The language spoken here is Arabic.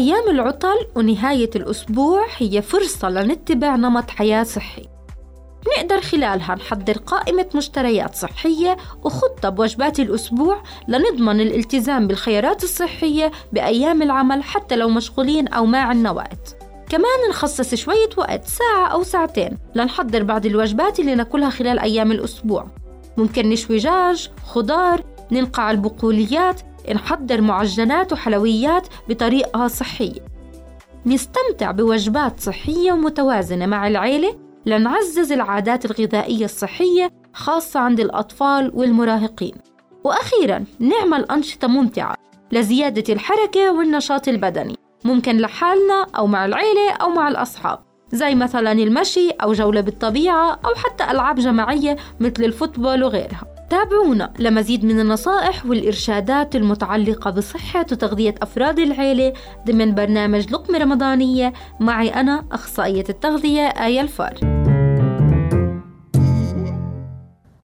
أيام العطل ونهاية الأسبوع هي فرصة لنتبع نمط حياة صحي. نقدر خلالها نحضر قائمة مشتريات صحية وخطة بوجبات الأسبوع لنضمن الالتزام بالخيارات الصحية بأيام العمل حتى لو مشغولين أو ما عنا وقت. كمان نخصص شوية وقت ساعة أو ساعتين لنحضر بعض الوجبات اللي ناكلها خلال أيام الأسبوع. ممكن نشوي دجاج، خضار، ننقع البقوليات نحضر معجنات وحلويات بطريقة صحية. نستمتع بوجبات صحية ومتوازنة مع العيلة لنعزز العادات الغذائية الصحية خاصة عند الأطفال والمراهقين. وأخيرا نعمل أنشطة ممتعة لزيادة الحركة والنشاط البدني ممكن لحالنا أو مع العيلة أو مع الأصحاب زي مثلا المشي أو جولة بالطبيعة أو حتى ألعاب جماعية مثل الفوتبول وغيرها. تابعونا لمزيد من النصائح والإرشادات المتعلقة بصحة وتغذية أفراد العيلة ضمن برنامج لقمة رمضانية. معي أنا أخصائية التغذية آية الفار.